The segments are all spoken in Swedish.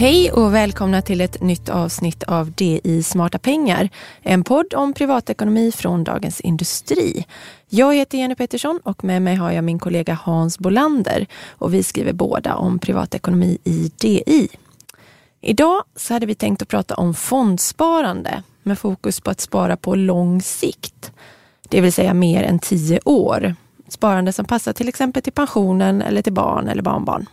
Hej och välkomna till ett nytt avsnitt av DI Smarta Pengar. En podd om privatekonomi från Dagens Industri. Jag heter Jenny Pettersson och med mig har jag min kollega Hans Bolander och vi skriver båda om privatekonomi i DI. Idag så hade vi tänkt att prata om fondsparande med fokus på att spara på lång sikt. Det vill säga mer än tio år. Sparande som passar till exempel till pensionen eller till barn eller barnbarn.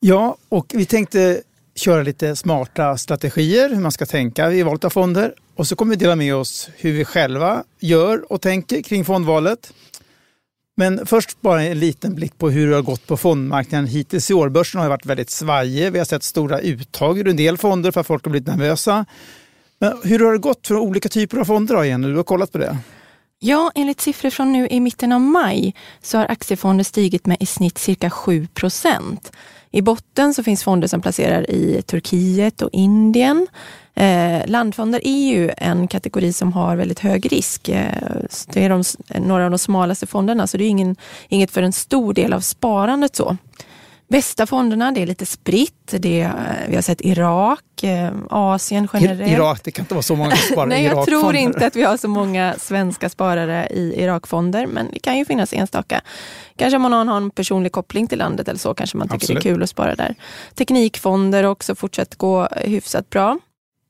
Ja, och vi tänkte köra lite smarta strategier, hur man ska tänka i valet av fonder. Och så kommer vi dela med oss hur vi själva gör och tänker kring fondvalet. Men först bara en liten blick på hur det har gått på fondmarknaden hittills i år. Börsen har varit väldigt svajig. Vi har sett stora uttag ur en del fonder för att folk har blivit nervösa. Men hur har det gått för olika typer av fonder då, Jenny? Du har kollat på det. Ja, enligt siffror från nu i mitten av maj så har aktiefonder stigit med i snitt cirka 7 procent. I botten så finns fonder som placerar i Turkiet och Indien. Eh, landfonder är ju en kategori som har väldigt hög risk. Eh, det är de, några av de smalaste fonderna så det är ingen, inget för en stor del av sparandet. så. Bästa fonderna, det är lite spritt. Det är, vi har sett Irak, eh, Asien generellt. Irak, det kan inte vara så många som sparar Nej, jag tror inte att vi har så många svenska sparare i Irakfonder, men det kan ju finnas enstaka. Kanske man har en personlig koppling till landet eller så, kanske man tycker Absolut. det är kul att spara där. Teknikfonder också fortsatt gå hyfsat bra.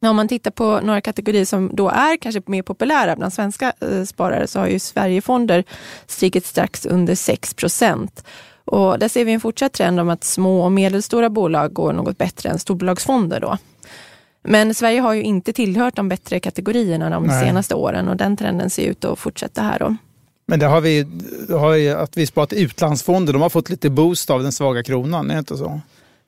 Men om man tittar på några kategorier som då är kanske mer populära bland svenska eh, sparare så har ju Sverigefonder stigit strax under 6 procent. Och där ser vi en fortsatt trend om att små och medelstora bolag går något bättre än storbolagsfonder. Då. Men Sverige har ju inte tillhört de bättre kategorierna de Nej. senaste åren och den trenden ser ut att fortsätta här. Då. Men det har vi, det har ju, att vi sparat utlandsfonder, de har fått lite boost av den svaga kronan, är det inte så?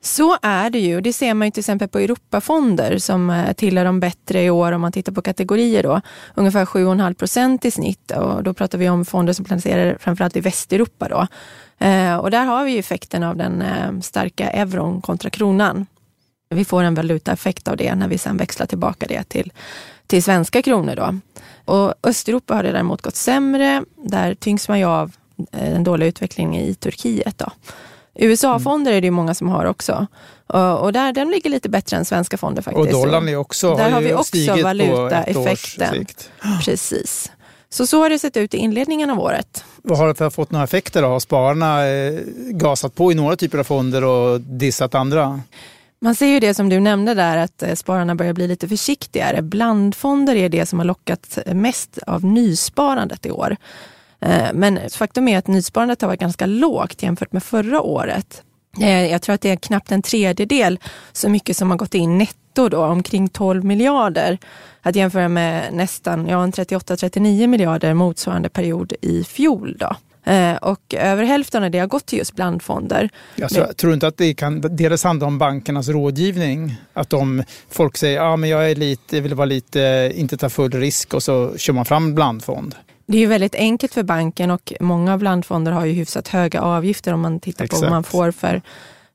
Så är det ju. Det ser man ju till exempel på Europafonder som eh, tillhör de bättre i år om man tittar på kategorier. Då. Ungefär 7,5 procent i snitt och då pratar vi om fonder som placerar framförallt i Västeuropa. Då. Eh, och där har vi effekten av den eh, starka euron kontra kronan. Vi får en valutaeffekt av det när vi sen växlar tillbaka det till, till svenska kronor. Då. Och Östeuropa har det däremot gått sämre. Där tyngs man ju av den dåliga utvecklingen i Turkiet. Då. USA-fonder är det ju många som har också. Och där, den ligger lite bättre än svenska fonder faktiskt. Och dollarn är också, där har, vi också valutaeffekten. Precis. Så så har det sett ut i inledningen av året. Vad har det fått några effekter då? Har spararna eh, gasat på i några typer av fonder och dissat andra? Man ser ju det som du nämnde där att eh, spararna börjar bli lite försiktigare. Blandfonder är det som har lockat mest av nysparandet i år. Eh, men faktum är att nysparandet har varit ganska lågt jämfört med förra året. Eh, jag tror att det är knappt en tredjedel så mycket som har gått in netto, då, omkring 12 miljarder. Att jämföra med nästan ja, 38-39 miljarder motsvarande period i fjol. Då. Eh, och över hälften av det har gått till just blandfonder. Alltså, jag tror inte att det kan dels handla om bankernas rådgivning? Att de, folk säger att ah, jag är lite, vill vara lite, inte ta full risk och så kör man fram blandfond. Det är ju väldigt enkelt för banken och många blandfonder har ju hyfsat höga avgifter om man tittar Exakt. på vad man får för,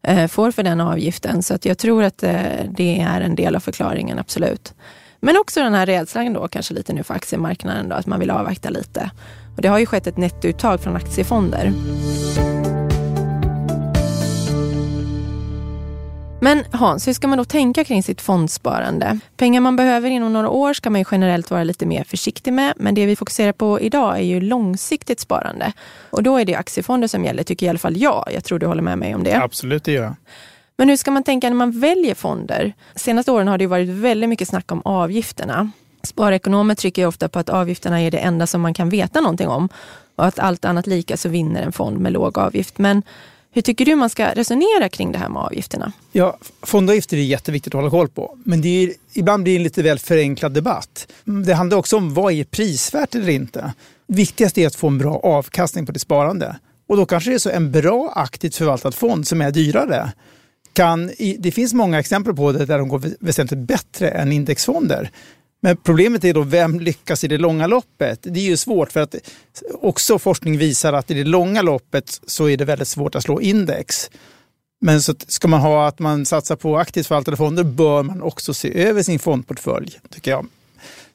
eh, får för den avgiften. Så att jag tror att eh, det är en del av förklaringen, absolut. Men också den här rädslan då kanske lite nu för aktiemarknaden, då, att man vill avvakta lite. Och det har ju skett ett nettouttag från aktiefonder. Men Hans, hur ska man då tänka kring sitt fondsparande? Pengar man behöver inom några år ska man ju generellt vara lite mer försiktig med. Men det vi fokuserar på idag är ju långsiktigt sparande. Och då är det aktiefonder som gäller, tycker i alla fall jag. Jag tror du håller med mig om det. Absolut, det gör jag. Men hur ska man tänka när man väljer fonder? Senaste åren har det varit väldigt mycket snack om avgifterna. Sparekonomer trycker ofta på att avgifterna är det enda som man kan veta någonting om och att allt annat lika så vinner en fond med låg avgift. Men hur tycker du man ska resonera kring det här med avgifterna? Ja, fondavgifter är jätteviktigt att hålla koll på. Men det är, ibland blir det en lite väl förenklad debatt. Det handlar också om vad är prisvärt eller inte. Viktigast är att få en bra avkastning på ditt sparande. Och då kanske det är så en bra aktivt förvaltad fond som är dyrare. Kan, det finns många exempel på det där de går väsentligt bättre än indexfonder. Men problemet är då vem lyckas i det långa loppet? Det är ju svårt för att också forskning visar att i det långa loppet så är det väldigt svårt att slå index. Men så ska man ha att man satsar på aktivt förvaltade fonder bör man också se över sin fondportfölj, tycker jag.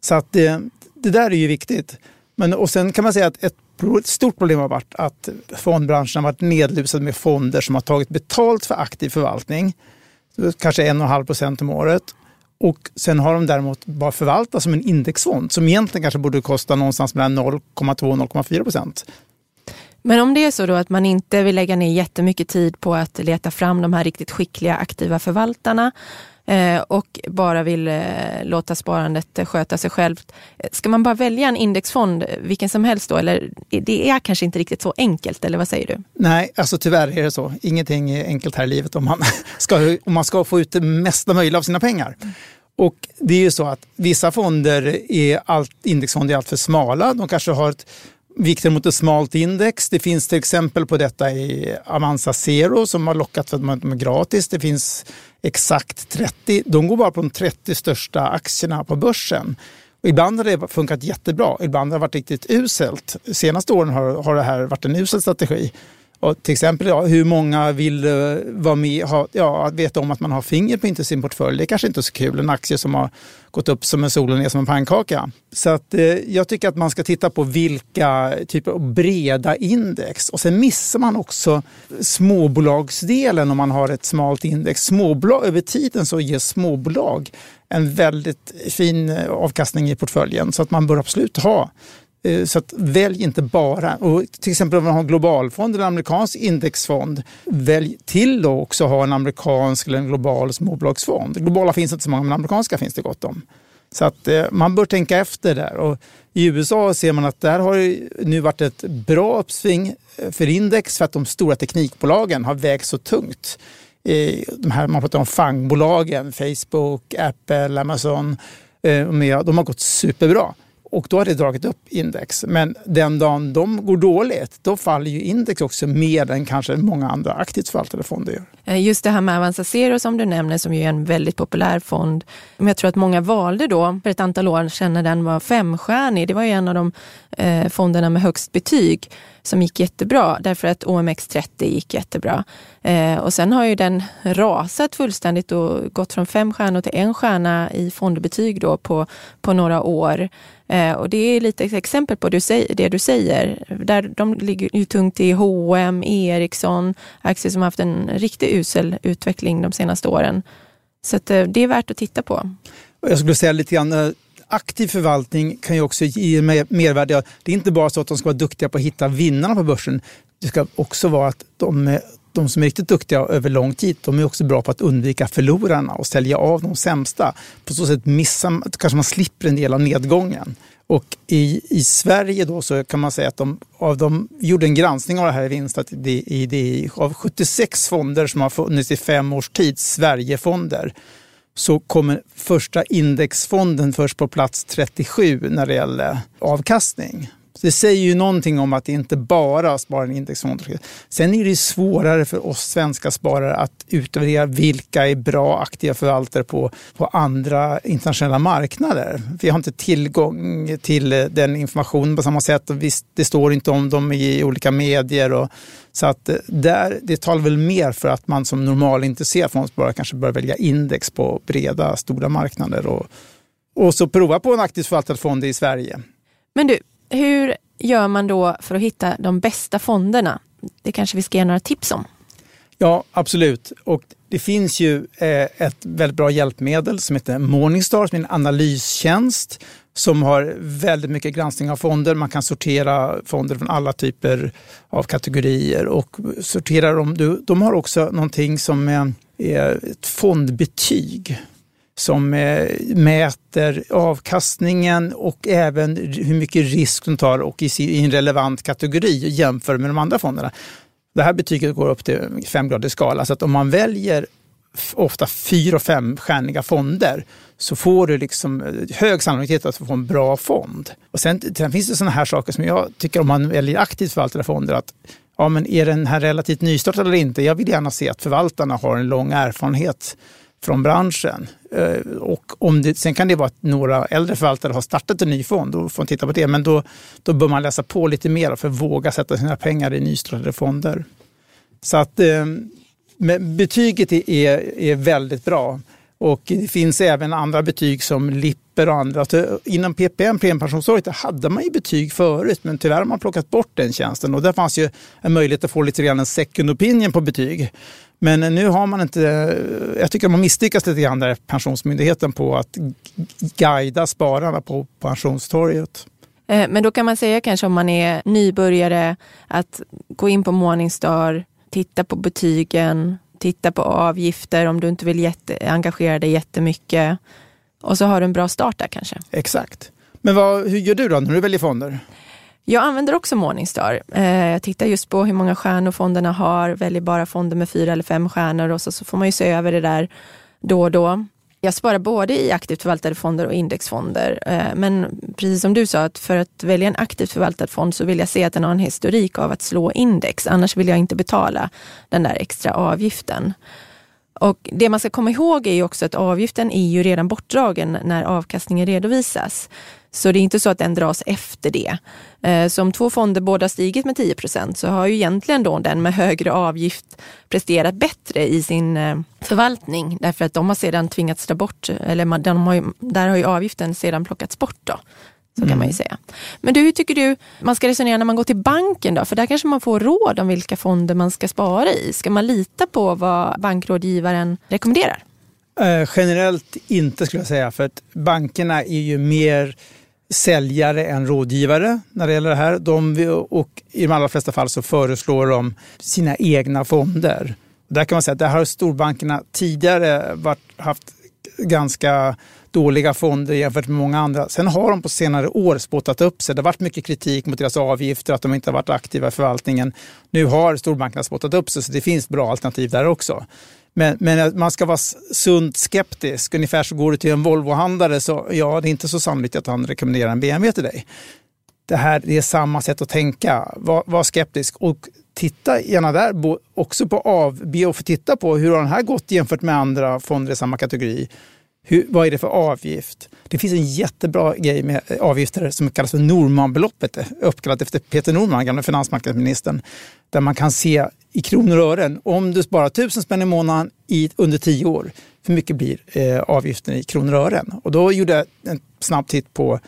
Så att det, det där är ju viktigt. Men, och sen kan man säga att ett stort problem har varit att fondbranschen har varit nedlusad med fonder som har tagit betalt för aktiv förvaltning kanske 1,5 procent om året. Och sen har de däremot bara förvaltat som en indexfond som egentligen kanske borde kosta någonstans mellan 0,2 och 0,4 procent. Men om det är så då att man inte vill lägga ner jättemycket tid på att leta fram de här riktigt skickliga aktiva förvaltarna och bara vill eh, låta sparandet eh, sköta sig självt. Ska man bara välja en indexfond, vilken som helst då? Eller det är kanske inte riktigt så enkelt, eller vad säger du? Nej, alltså tyvärr är det så. Ingenting är enkelt här i livet om man ska, om man ska få ut det mesta möjliga av sina pengar. Och det är ju så att vissa fonder är allt, indexfonder är alltför smala. De kanske har ett vikten mot ett smalt index. Det finns till exempel på detta i Avanza Zero som har lockat för att de är gratis. Det finns exakt 30. De går bara på de 30 största aktierna på börsen. Och ibland har det funkat jättebra, ibland har det varit riktigt uselt. De senaste åren har, har det här varit en usel strategi. Och till exempel ja, hur många vill uh, vara med, ha, ja, veta om att man har Fingerprint i sin portfölj. Det är kanske inte är så kul, en aktie som har gått upp som en sol och ner som en pannkaka. Så att, uh, jag tycker att man ska titta på vilka typer av breda index. Och sen missar man också småbolagsdelen om man har ett smalt index. Småbolag, över tiden så ger småbolag en väldigt fin eh, avkastning i portföljen så att man bör absolut ha Eh, så att välj inte bara, och till exempel om man har en globalfond eller en amerikansk indexfond, välj till då också att ha en amerikansk eller en global småbolagsfond. Globala finns inte så många, men amerikanska finns det gott om. Så att eh, man bör tänka efter där. Och I USA ser man att där har nu varit ett bra uppsving eh, för index för att de stora teknikbolagen har vägt så tungt. De här, man pratar om fangbolagen, Facebook, Apple, Amazon, de har gått superbra och då har det dragit upp index. Men den dagen de går dåligt, då faller ju index också mer än kanske många andra aktivt förvaltade fonder gör. Eh, just det här med Avanza Zero som du nämner, som ju är en väldigt populär fond. Men jag tror att många valde då för ett antal år sedan när den var femstjärnig. Det var ju en av de eh, fonderna med högst betyg som gick jättebra därför att OMX30 gick jättebra. Eh, och sen har ju den rasat fullständigt och gått från fem stjärnor till en stjärna i fondbetyg då på, på några år. Eh, och det är lite ett exempel på det du säger. Där de ligger ju tungt i H&M, Ericsson, aktier som har haft en riktigt usel utveckling de senaste åren. Så att, eh, det är värt att titta på. Jag skulle säga lite grann eh, aktiv förvaltning kan ju också ge mervärde. Det är inte bara så att de ska vara duktiga på att hitta vinnarna på börsen. Det ska också vara att de, de som är riktigt duktiga över lång tid, de är också bra på att undvika förlorarna och sälja av de sämsta. På så sätt missar, kanske man slipper en del av nedgången. Och i, i Sverige då så kan man säga att de, av de gjorde en granskning av det här i vinst, att det, i, det, av 76 fonder som har funnits i fem års tid, Sverigefonder, så kommer första indexfonden först på plats 37 när det gäller avkastning. Det säger ju någonting om att det inte bara sparar en indexfond. Sen är det svårare för oss svenska sparare att utvärdera vilka är bra aktiva förvaltare på, på andra internationella marknader. Vi har inte tillgång till den informationen på samma sätt. Det står inte om dem i olika medier. Och, så att eh, där, det talar väl mer för att man som normalintresserad fondsparare kanske bör välja index på breda, stora marknader. Och, och så prova på en aktivt förvaltad fond i Sverige. Men du, hur gör man då för att hitta de bästa fonderna? Det kanske vi ska ge några tips om. Ja, absolut. Och det finns ju eh, ett väldigt bra hjälpmedel som heter Morningstar, som är en analystjänst som har väldigt mycket granskning av fonder. Man kan sortera fonder från alla typer av kategorier och sortera dem. De har också någonting som eh, är ett fondbetyg som eh, mäter avkastningen och även hur mycket risk de tar och i en relevant kategori jämför med de andra fonderna. Det här betyget går upp till fem grader skala, så att om man väljer ofta fyra och femstjärniga fonder så får du liksom eh, hög sannolikhet att få en bra fond. Och sen, sen finns det sådana här saker som jag tycker om man väljer aktivt förvaltade fonder, att ja, men är den här relativt nystartad eller inte? Jag vill gärna se att förvaltarna har en lång erfarenhet från branschen. Eh, och om det, sen kan det vara att några äldre förvaltare har startat en ny fond, då får man titta på det. Men då, då bör man läsa på lite mer för att våga sätta sina pengar i nystartade fonder. Så att eh, men betyget är, är väldigt bra. Och det finns även andra betyg som Lipper och andra. Eh, inom PPM, premiepensionsåret, hade man ju betyg förut, men tyvärr har man plockat bort den tjänsten. Och där fanns ju en möjlighet att få lite grann en second opinion på betyg. Men nu har man inte, jag tycker har misslyckats lite grann där, Pensionsmyndigheten på att guida spararna på pensionstorget. Eh, men då kan man säga kanske om man är nybörjare att gå in på Morningstar, titta på betygen, titta på avgifter om du inte vill jätte, engagera dig jättemycket. Och så har du en bra start där kanske. Exakt. Men vad, hur gör du då när du väljer fonder? Jag använder också Morningstar. Eh, jag tittar just på hur många stjärnor fonderna har, väljer bara fonder med fyra eller fem stjärnor och så, så får man ju se över det där då och då. Jag sparar både i aktivt förvaltade fonder och indexfonder. Eh, men precis som du sa, att för att välja en aktivt förvaltad fond så vill jag se att den har en historik av att slå index. Annars vill jag inte betala den där extra avgiften. Och Det man ska komma ihåg är ju också att avgiften är ju redan bortdragen när avkastningen redovisas. Så det är inte så att den dras efter det. Eh, så om två fonder båda stigit med 10% så har ju egentligen då den med högre avgift presterat bättre i sin eh, förvaltning därför att de har sedan tvingats dra bort, eller de har ju, där har ju avgiften sedan plockats bort. Då. Så kan man ju mm. säga. Men du, hur tycker du man ska resonera när man går till banken då? För där kanske man får råd om vilka fonder man ska spara i. Ska man lita på vad bankrådgivaren rekommenderar? Eh, generellt inte skulle jag säga, för att bankerna är ju mer säljare än rådgivare när det gäller det här. De, och I de allra flesta fall så föreslår de sina egna fonder. Där kan man säga att där har storbankerna tidigare varit, haft ganska dåliga fonder jämfört med många andra. Sen har de på senare år spottat upp sig. Det har varit mycket kritik mot deras avgifter, att de inte har varit aktiva i förvaltningen. Nu har storbankerna spottat upp sig så det finns bra alternativ där också. Men, men man ska vara sunt skeptisk. Ungefär så går du till en Volvo-handlare så ja, det är inte så sannolikt att han rekommenderar en BMW till dig. Det här det är samma sätt att tänka. Var, var skeptisk och titta gärna där också på AB och få titta på hur har den här gått jämfört med andra fonder i samma kategori. Hur, vad är det för avgift? Det finns en jättebra grej med avgifter som kallas för Normanbeloppet, uppkallat efter Peter Norman, gamla finansmarknadsministern, där man kan se i kronor och ören, om du sparar tusen spänn i månaden i, under tio år, hur mycket blir eh, avgiften i kronor och ören? Och då gjorde jag en snabb titt på,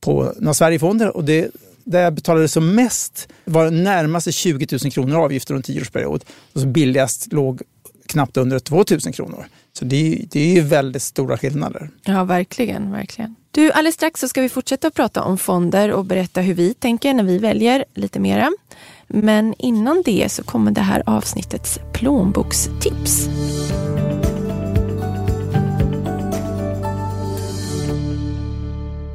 på några Sverigefonder och det, där jag betalade som mest var närmaste 20 000 kronor avgifter under en tioårsperiod. Och så billigast låg knappt under 2 000 kronor. Så det är, det är ju väldigt stora skillnader. Ja, verkligen. verkligen. Du, alldeles strax så ska vi fortsätta att prata om fonder och berätta hur vi tänker när vi väljer lite mera. Men innan det så kommer det här avsnittets plånbokstips.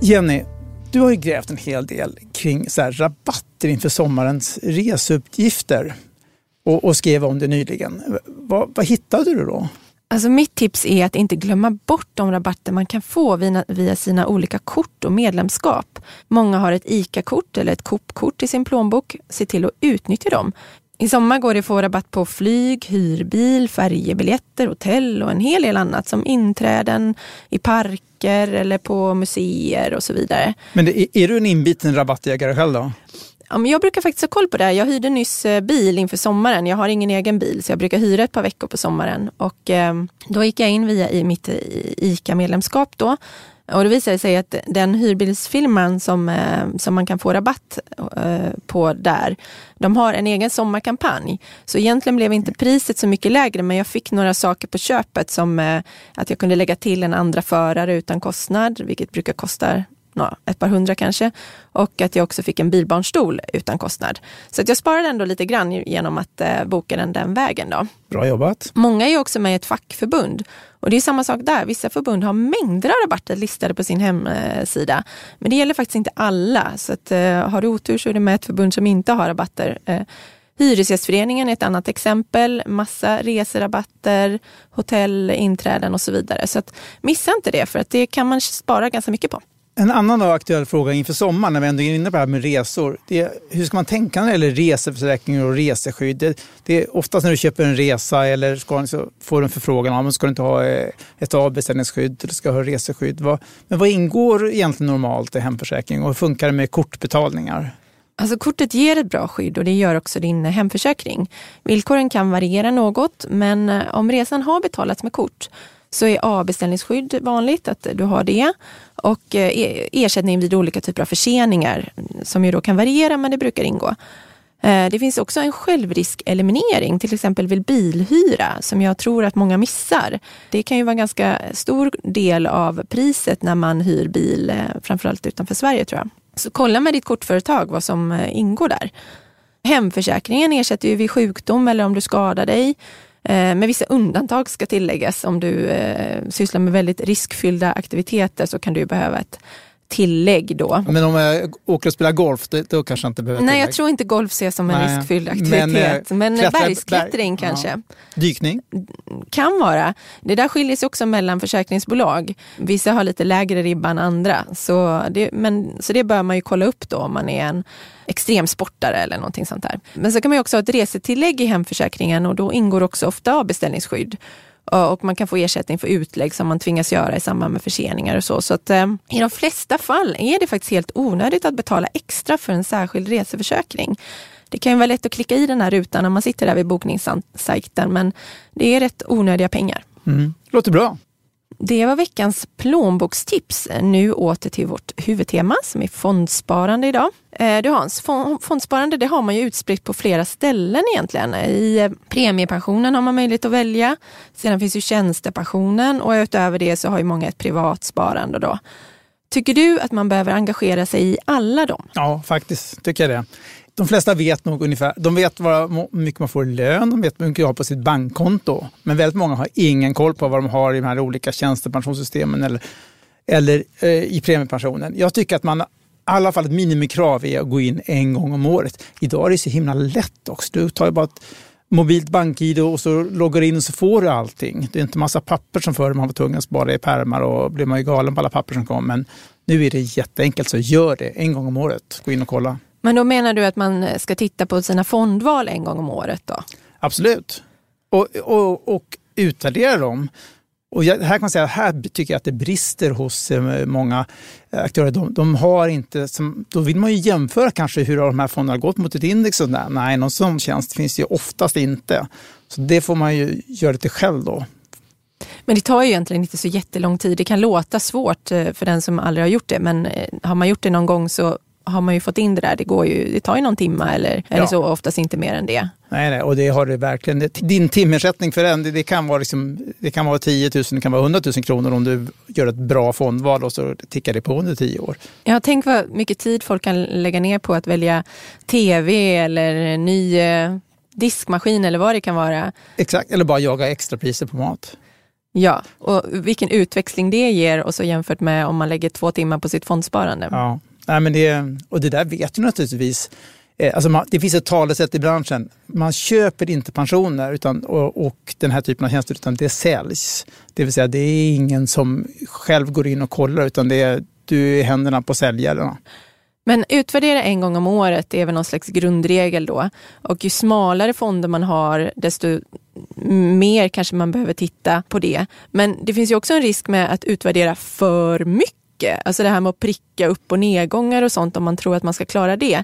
Jenny, du har ju grävt en hel del kring så rabatter inför sommarens reseuppgifter och, och skrev om det nyligen. Vad, vad hittade du då? Alltså mitt tips är att inte glömma bort de rabatter man kan få via sina olika kort och medlemskap. Många har ett ICA-kort eller ett Coop-kort i sin plånbok. Se till att utnyttja dem. I sommar går det att få rabatt på flyg, hyrbil, färjebiljetter, hotell och en hel del annat som inträden i parker eller på museer och så vidare. Men är, är du en inbiten rabattjägare själv då? Ja, men jag brukar faktiskt ha koll på det. Jag hyrde nyss eh, bil inför sommaren. Jag har ingen egen bil så jag brukar hyra ett par veckor på sommaren. Och, eh, då gick jag in via i mitt eh, ICA-medlemskap då. Och det visade sig att den hyrbilsfirman som, eh, som man kan få rabatt eh, på där, de har en egen sommarkampanj. Så egentligen blev inte priset så mycket lägre men jag fick några saker på köpet som eh, att jag kunde lägga till en andra förare utan kostnad, vilket brukar kosta ett par hundra kanske. Och att jag också fick en bilbarnstol utan kostnad. Så att jag sparade ändå lite grann genom att eh, boka den den vägen. Då. Bra jobbat. Många är också med i ett fackförbund. Och det är samma sak där. Vissa förbund har mängder av rabatter listade på sin hemsida. Men det gäller faktiskt inte alla. Så att, eh, har du otur så är det med ett förbund som inte har rabatter. Eh, Hyresgästföreningen är ett annat exempel. Massa reserabatter, hotellinträden och så vidare. Så att, missa inte det för att det kan man spara ganska mycket på. En annan aktuell fråga inför sommaren när vi ändå är inne på det här med resor. Det är, hur ska man tänka när det gäller reseförsäkringar och reseskydd? Det, det är oftast när du köper en resa eller ska, så får en förfrågan om ska du inte ha eh, ett avbeställningsskydd eller ska ha reseskydd. Vad, men vad ingår egentligen normalt i hemförsäkring och hur funkar det med kortbetalningar? Alltså kortet ger ett bra skydd och det gör också din hemförsäkring. Villkoren kan variera något men eh, om resan har betalats med kort så är avbeställningsskydd vanligt, att du har det. Och eh, e-, ersättning vid olika typer av förseningar som ju då kan variera men det brukar ingå. Eh, det finns också en självriskeliminering, till exempel vid bilhyra, som jag tror att många missar. Det kan ju vara en ganska stor del av priset när man hyr bil, eh, framförallt utanför Sverige tror jag. Så kolla med ditt kortföretag vad som ingår där. Hemförsäkringen ersätter ju vid sjukdom eller om du skadar dig. Eh, med vissa undantag ska tilläggas. Om du eh, sysslar med väldigt riskfyllda aktiviteter så kan du behöva ett tillägg då. Men om jag åker och spelar golf, då, då kanske jag inte behöver Nej, tillägg. jag tror inte golf ses som en Nej. riskfylld aktivitet. Men, men klättra, bergsklättring berg, kanske. Ja. Dykning? Kan vara. Det där skiljer sig också mellan försäkringsbolag. Vissa har lite lägre ribba än andra. Så det, men, så det bör man ju kolla upp då om man är en extremsportare eller någonting sånt där. Men så kan man också ha ett resetillägg i hemförsäkringen och då ingår också ofta avbeställningsskydd och man kan få ersättning för utlägg som man tvingas göra i samband med förseningar och så. Så att, eh, i de flesta fall är det faktiskt helt onödigt att betala extra för en särskild reseförsäkring. Det kan ju vara lätt att klicka i den här rutan när man sitter där vid bokningssajten men det är rätt onödiga pengar. Mm. Låter bra. Det var veckans plånbokstips. Nu åter till vårt huvudtema som är fondsparande idag. Eh, du Hans, fondsparande det har man ju utspritt på flera ställen egentligen. I eh, premiepensionen har man möjlighet att välja. Sedan finns ju tjänstepensionen och utöver det så har ju många ett privat sparande. Då. Tycker du att man behöver engagera sig i alla dem? Ja, faktiskt tycker jag det de flesta vet nog ungefär, de vet hur mycket man får i lön, de vet hur mycket man har på sitt bankkonto. Men väldigt många har ingen koll på vad de har i de här olika tjänstepensionssystemen eller, eller eh, i premiepensionen. Jag tycker att man i alla fall ett minimikrav är att gå in en gång om året. Idag är det så himla lätt också. Du tar bara ett mobilt bank-id och så loggar in och så får du allting. Det är inte massa papper som förr man var tvungen att spara i pärmar och blev man ju galen på alla papper som kom. Men nu är det jätteenkelt, så gör det en gång om året. Gå in och kolla. Men då menar du att man ska titta på sina fondval en gång om året? då? Absolut. Och, och, och utvärdera dem. Och jag, här kan man säga, här tycker jag att det brister hos eh, många aktörer. De, de, har inte, som, då vill man ju jämföra kanske hur de här fonderna har gått mot ett index. Och där. Nej, någon sån tjänst finns ju oftast inte. Så det får man ju göra lite själv då. Men det tar ju egentligen inte så jättelång tid. Det kan låta svårt eh, för den som aldrig har gjort det, men eh, har man gjort det någon gång så har man ju fått in det där. Det, går ju, det tar ju någon timme eller, ja. eller så, oftast inte mer än det. Nej, nej, och det har det verkligen. Din timersättning för den, det, kan vara liksom, det kan vara 10 000, det kan vara 100 000 kronor om du gör ett bra fondval och så tickar det på under 10 år. Ja, tänk vad mycket tid folk kan lägga ner på att välja tv eller ny eh, diskmaskin eller vad det kan vara. Exakt, eller bara jaga extrapriser på mat. Ja, och vilken utväxling det ger och så jämfört med om man lägger två timmar på sitt fondsparande. Ja. Nej, men det, och det där vet ju naturligtvis. Eh, alltså man, det finns ett talesätt i branschen. Man köper inte pensioner utan, och, och, den här typen av tjänster utan det säljs. Det vill säga det är ingen som själv går in och kollar utan det är, du är i händerna på säljarna. Men utvärdera en gång om året är väl någon slags grundregel då. Och ju smalare fonder man har desto mer kanske man behöver titta på det. Men det finns ju också en risk med att utvärdera för mycket mycket. Alltså det här med att pricka upp och nedgångar och sånt om man tror att man ska klara det.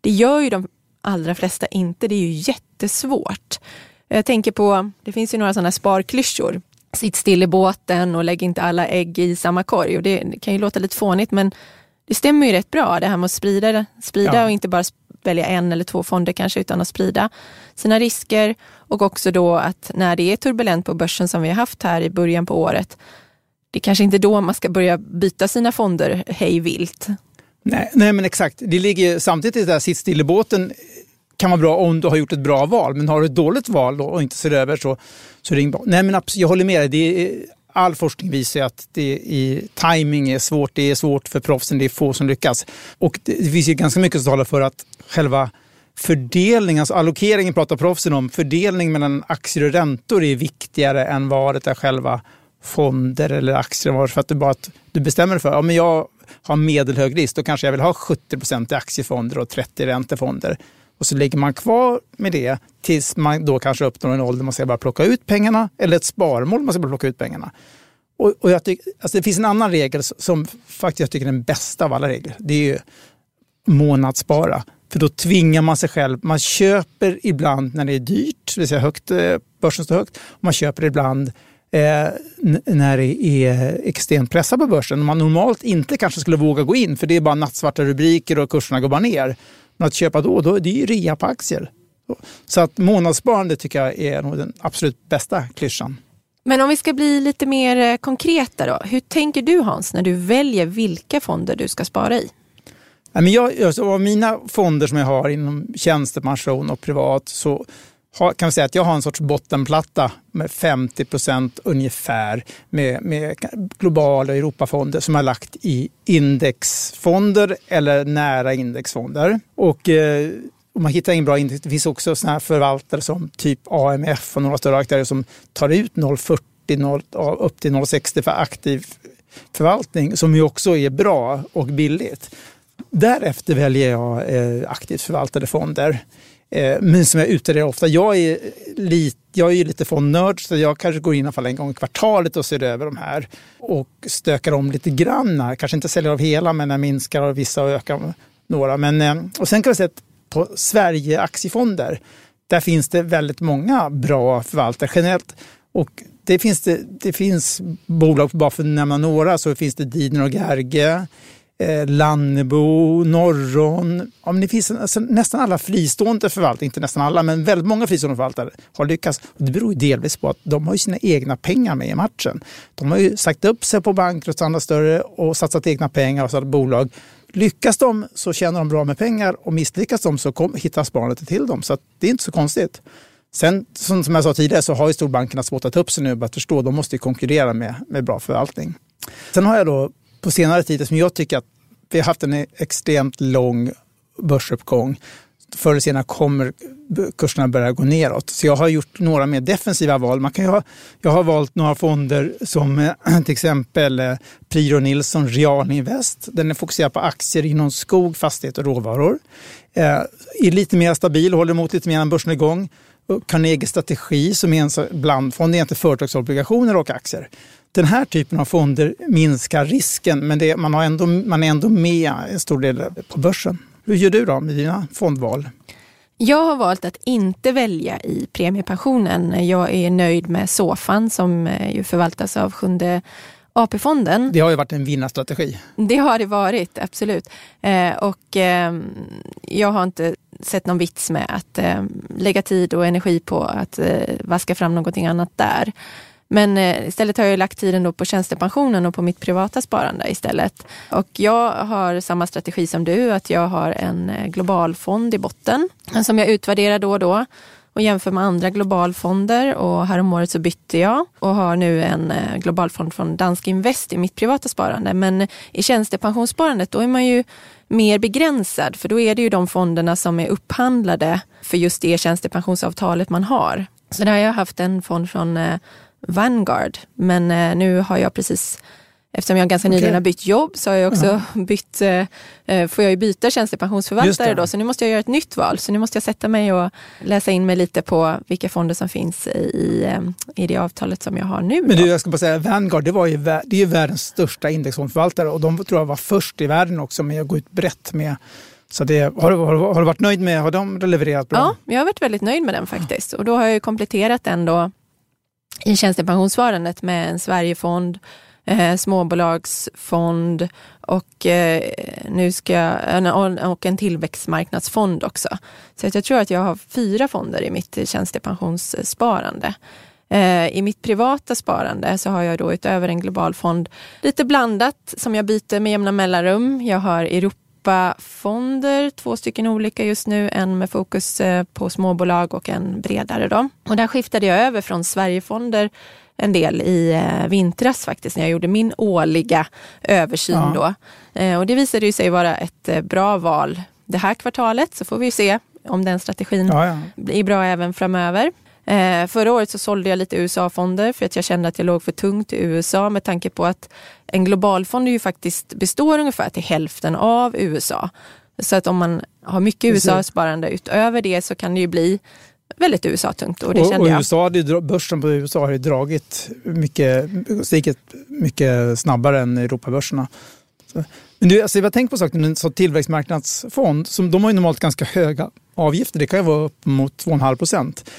Det gör ju de allra flesta inte. Det är ju jättesvårt. Jag tänker på, det finns ju några sådana sparklyschor. Sitt still i båten och lägg inte alla ägg i samma korg. Och det, kan ju låta lite fånigt men det stämmer ju rätt bra det här med att sprida, sprida ja. och inte bara välja en eller två fonder kanske utan att sprida sina risker. Och också då att när det är turbulent på börsen som vi har haft här i början på året det är kanske inte då man ska börja byta sina fonder hej vilt. Nej, nej men exakt. Det ligger samtidigt i där sitt still i båten kan vara bra om du har gjort ett bra val. Men har du ett dåligt val då och inte ser över så, så ring bra. Nej men absolut, jag håller med dig. Det är, all forskning visar att det i timing är svårt. Det är svårt för proffsen. Det är få som lyckas. Och det, det finns ju ganska mycket som talar för att själva fördelningen, alltså allokeringen pratar proffsen om. Fördelning mellan aktier och räntor är viktigare än vad det är själva fonder eller aktier. För att du, bara, att du bestämmer dig för att ja, jag har medelhög risk, då kanske jag vill ha 70 procent i aktiefonder och 30 i räntefonder. Och så ligger man kvar med det tills man då kanske uppnår en ålder man ska bara plocka ut pengarna eller ett sparmål man ska bara plocka ut pengarna. Och, och jag tyck, alltså det finns en annan regel som faktiskt jag tycker är den bästa av alla regler. Det är ju månadsspara. För då tvingar man sig själv. Man köper ibland när det är dyrt, det vill säga högt, eh, börsen står högt. Och man köper ibland när det är extremt pressat på börsen. Man normalt inte kanske skulle våga gå in för det är bara nattsvarta rubriker och kurserna går bara ner. Men att köpa då, då det är ju rea på aktier. Så att månadssparande tycker jag är nog den absolut bästa klyschan. Men om vi ska bli lite mer eh, konkreta då. Hur tänker du Hans när du väljer vilka fonder du ska spara i? jag, alltså, av mina fonder som jag har inom tjänstepension och privat så kan vi säga att jag har en sorts bottenplatta med 50 procent ungefär med, med globala Europafonder som jag lagt i indexfonder eller nära indexfonder. Och eh, och man hittar ingen bra index, det finns också såna här förvaltare som typ AMF och några större aktörer som tar ut 0,40 upp till 0,60 för aktiv förvaltning som ju också är bra och billigt. Därefter väljer jag eh, aktivt förvaltade fonder. Eh, men som jag utvärderar ofta. Jag är, lite, jag är lite fondnörd så jag kanske går in i alla fall en gång i kvartalet och ser över de här och stökar om lite grann. Kanske inte säljer av hela men jag minskar av vissa och ökar några. Men, eh, och sen kan vi säga att på Sverige aktiefonder där finns det väldigt många bra förvaltare generellt. Och det finns, det, det finns bolag, bara för att nämna några, så finns det Didner och Gerge, eh, Lannebo, Norron. Ja, men det finns alltså, nästan alla fristående förvaltare, inte nästan alla, men väldigt många fristående förvaltare har lyckats. Och det beror delvis på att de har sina egna pengar med i matchen. De har ju sagt upp sig på banker och andra större och satsat egna pengar och satt bolag. Lyckas de så tjänar de bra med pengar och misslyckas de så kom, hittar sparandet till dem. Så det är inte så konstigt. Sen som, jag sa tidigare så har ju storbankerna spottat upp sig nu att förstå de måste konkurrera med, med bra förvaltning. Sen har jag då på senare tid, som jag tycker att vi har haft en extremt lång börsuppgång. Förr eller senare kommer kurserna börja gå neråt. Så jag har gjort några mer defensiva val. Man kan ha, jag har valt några fonder som eh, till exempel eh, Priro Nilsson Realinvest. Den är fokuserad på aktier inom skog, fastighet och råvaror. Eh, är lite mer stabil, håller emot lite mer än börsnedgång. Carnegie Strategi som är en blandfond, är inte företagsobligationer och aktier den här typen av fonder minskar risken, men det, man, har ändå, man är ändå med en stor del på börsen. Hur gör du då med dina fondval? Jag har valt att inte välja i premiepensionen. Jag är nöjd med SOFAN som eh, ju förvaltas av Sjunde AP-fonden. Det har ju varit en vinnarstrategi. Det har det varit, absolut. Eh, och eh, jag har inte sett någon vits med att eh, lägga tid och energi på att eh, vaska fram någonting annat där. Men eh, istället har jag lagt tiden då på tjänstepensionen och på mitt privata sparande istället. Och jag har samma strategi som du, att jag har en eh, globalfond i botten som jag utvärderar då och då och jämför med andra globalfonder och häromåret så bytte jag och har nu en eh, globalfond från Dansk Invest i mitt privata sparande. Men i tjänstepensionssparandet då är man ju mer begränsad för då är det ju de fonderna som är upphandlade för just det tjänstepensionsavtalet man har. Så där har jag haft en fond från Vanguard. Men eh, nu har jag precis, eftersom jag ganska nyligen har bytt jobb, så har jag också -huh. bytt, eh, eh, får jag ju byta tjänstepensionsförvaltare då, så nu måste jag göra ett nytt val. Så nu måste jag sätta mig och läsa in mig lite på vilka fonder som finns i, i det avtalet som jag har nu. Men du, jag ska bara säga, Vanguard, det, var ju, det är ju världens största indexfondförvaltare och de tror jag var först i världen också med att gå ut brett med så det, har, du, har, du varit nöjd med, har de levererat bra? Ja, jag har varit väldigt nöjd med den faktiskt. Och då har jag kompletterat den då i tjänstepensionssparandet med en Sverigefond, eh, småbolagsfond och eh, nu ska jag, och en tillväxtmarknadsfond också. Så att jag tror att jag har fyra fonder i mitt tjänstepensionssparande. Eh, I mitt privata sparande så har jag då utöver en global fond lite blandat som jag byter med jämna mellanrum. Jag har Europa Europafonder, två stycken olika just nu. En med fokus eh, på småbolag och en bredare. Då. Och där skiftade jag över från Sverigefonder en del i eh, vintras faktiskt när jag gjorde min årliga översyn. Ja. Då. Eh, och det visade sig vara ett bra val det här kvartalet så får vi se om den strategin ja, ja. blir bra även framöver. Eh, förra året så sålde jag lite USA-fonder för att jag kände att jag låg för tungt i USA med tanke på att en globalfond ju faktiskt består ungefär till hälften av USA. Så att om man har mycket USA-sparande utöver det så kan det ju bli väldigt USA-tungt. Och, det och, och USA hade, börsen på USA har ju dragit mycket, stigit mycket snabbare än Europabörserna. Men du, alltså, jag tänker på saken, en sån tillväxtmarknadsfond, som, de har ju normalt ganska höga avgifter. Det kan ju vara upp mot 2,5 procent.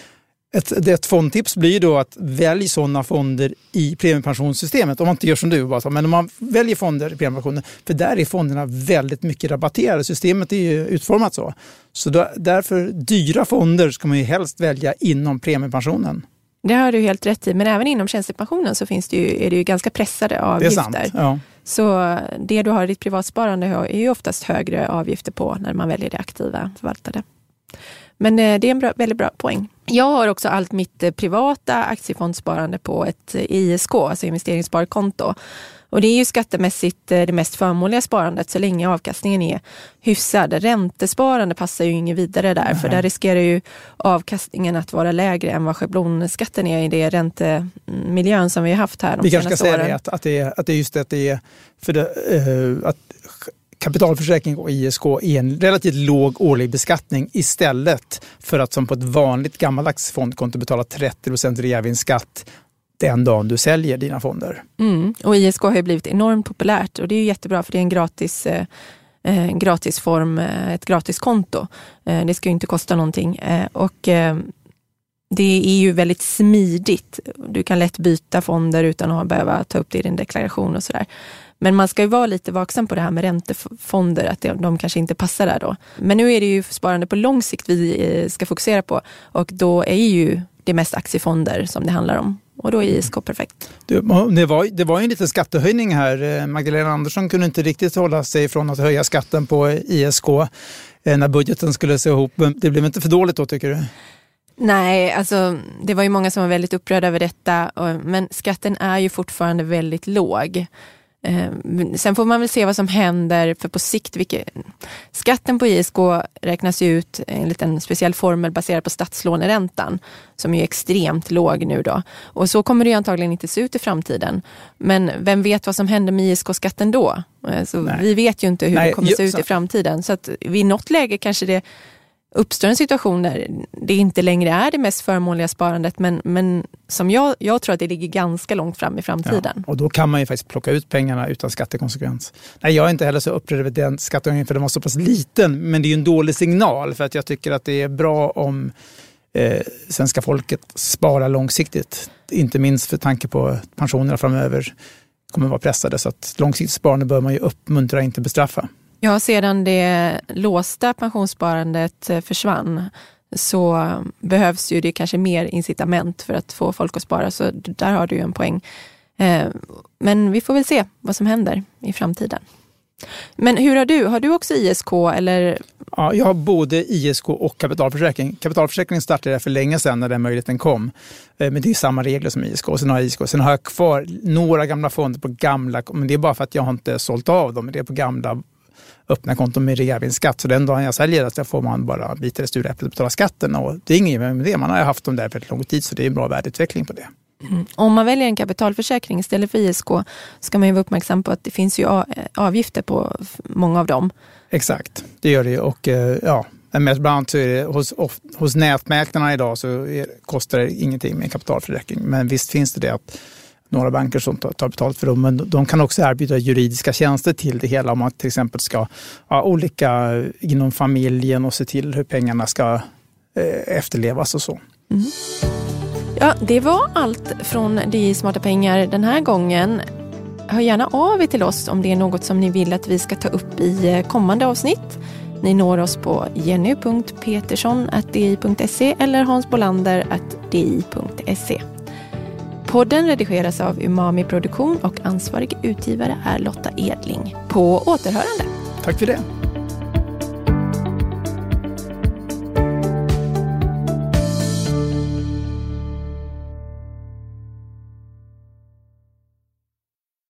Ett, ett fondtips blir då att välja sådana fonder i premiepensionssystemet. Om man inte gör som du, bara, men om man väljer fonder i premiepensionen. För där är fonderna väldigt mycket rabatterade. Systemet är ju utformat så. Så då, därför, dyra fonder ska man ju helst välja inom premiepensionen. Det har du helt rätt i, men även inom tjänstepensionen så finns det ju, är det ju ganska pressade avgifter. Det är sant, ja. Så det du har i ditt privatsparande är ju oftast högre avgifter på när man väljer det aktiva förvaltade. Men eh, det är en bra, väldigt bra poäng. Jag har också allt mitt eh, privata aktiefondsparande på ett eh, ISK, alltså investeringssparkonto. Och det är ju skattemässigt det mest förmånliga sparandet så länge avkastningen är hyfsad. Räntesparande passar ju inget vidare där, Nej. för där riskerar ju avkastningen att vara lägre än vad schablonskatten är i det räntemiljön som vi har haft här de Vi kanske ska säga det, att, att, det är, att det är just det att det är för det, uh, att kapitalförsäkring och ISK i en relativt låg årlig beskattning istället för att som på ett vanligt gammaldags fondkonto betala 30 procent reavinstskatt den dagen du säljer dina fonder. Mm. Och ISK har ju blivit enormt populärt och det är jättebra för det är en gratis eh, eh en gratisform, eh, ett gratiskonto. Eh, det ska ju inte kosta någonting. Och det är ju väldigt smidigt. Du kan lätt byta fonder utan att behöva ta upp det i din deklaration och sådär. Men man ska ju vara lite vaksam på det här med räntefonder, att de kanske inte passar där då. Men nu är det ju sparande på lång sikt vi eh, ska fokusera på och då är ju det mest aktiefonder som det handlar om. Och då är ISK perfekt. Det, det, var, det var en liten skattehöjning här. Eh, Magdalena Andersson kunde inte riktigt hålla sig från att höja skatten på ISK eh, när budgeten skulle se ihop. Det blev inte för dåligt då tycker du? Nej, alltså det var ju många som var väldigt upprörda över detta, men skatten är ju fortfarande väldigt låg. Eh, sen får man väl se vad som händer, för på sikt, vilket, skatten på ISK räknas ut enligt en speciell formel baserad på statslåneräntan, som är extremt låg nu då. Och så kommer det antagligen inte se ut i framtiden. Men vem vet vad som händer med ISK-skatten då? Eh, så vi vet ju inte hur Nej, det kommer se ut i framtiden. Så att vid något läge kanske det uppstår en situation där det inte längre är det mest förmånliga sparandet men, men som jag, jag tror att det ligger ganska långt fram i framtiden. Ja, och då kan man ju faktiskt plocka ut pengarna utan skattekonsekvens. Nej, jag är inte heller så upprörd över den skattehöjningen för den var så pass liten men det är ju en dålig signal för att jag tycker att det är bra om eh, svenska folket sparar långsiktigt. Inte minst för tanke på pensionerna framöver kommer att vara pressade så att långsiktigt sparande bör man ju uppmuntra, inte bestraffa. Ja, sedan det låsta pensionssparandet eh, försvann så behövs ju det kanske mer incitament för att få folk att spara. Så där har du ju en poäng. Eh, men vi får väl se vad som händer i framtiden. Men hur har du? Har du också ISK? Eller? Ja, jag har både ISK och kapitalförsäkring. Kapitalförsäkringen startade jag för länge sedan när den möjligheten kom. Eh, men det är samma regler som ISK. Sen har jag ISK. Sen har jag kvar några gamla fonder på gamla, men det är bara för att jag har inte sålt av dem. Det är på gamla öppna konton med reavinstskatt. Så den dagen jag säljer det får man bara bita det sura äpplet och betala skatten. Och det är inget med det. Man har haft dem där väldigt lång tid så det är en bra värdeutveckling på det. Mm. Om man väljer en kapitalförsäkring istället för ISK ska man ju vara uppmärksam på att det finns ju avgifter på många av dem. Exakt, det gör det. Och eh, ja, men bland annat så är det hos, hos nätmäklarna idag så är, kostar det ingenting med kapitalförsäkring. Men visst finns det det att några banker som tar betalt för dem. Men de kan också erbjuda juridiska tjänster till det hela om man till exempel ska ha olika inom familjen och se till hur pengarna ska eh, efterlevas och så. Mm. Ja, det var allt från DI Smarta Pengar den här gången. Hör gärna av er till oss om det är något som ni vill att vi ska ta upp i eh, kommande avsnitt. Ni når oss på jenny.petersson.di.se eller hansbolander.di.se. Podden redigeras av Umami Produktion och ansvarig utgivare är Lotta Edling. På återhörande. Tack för det.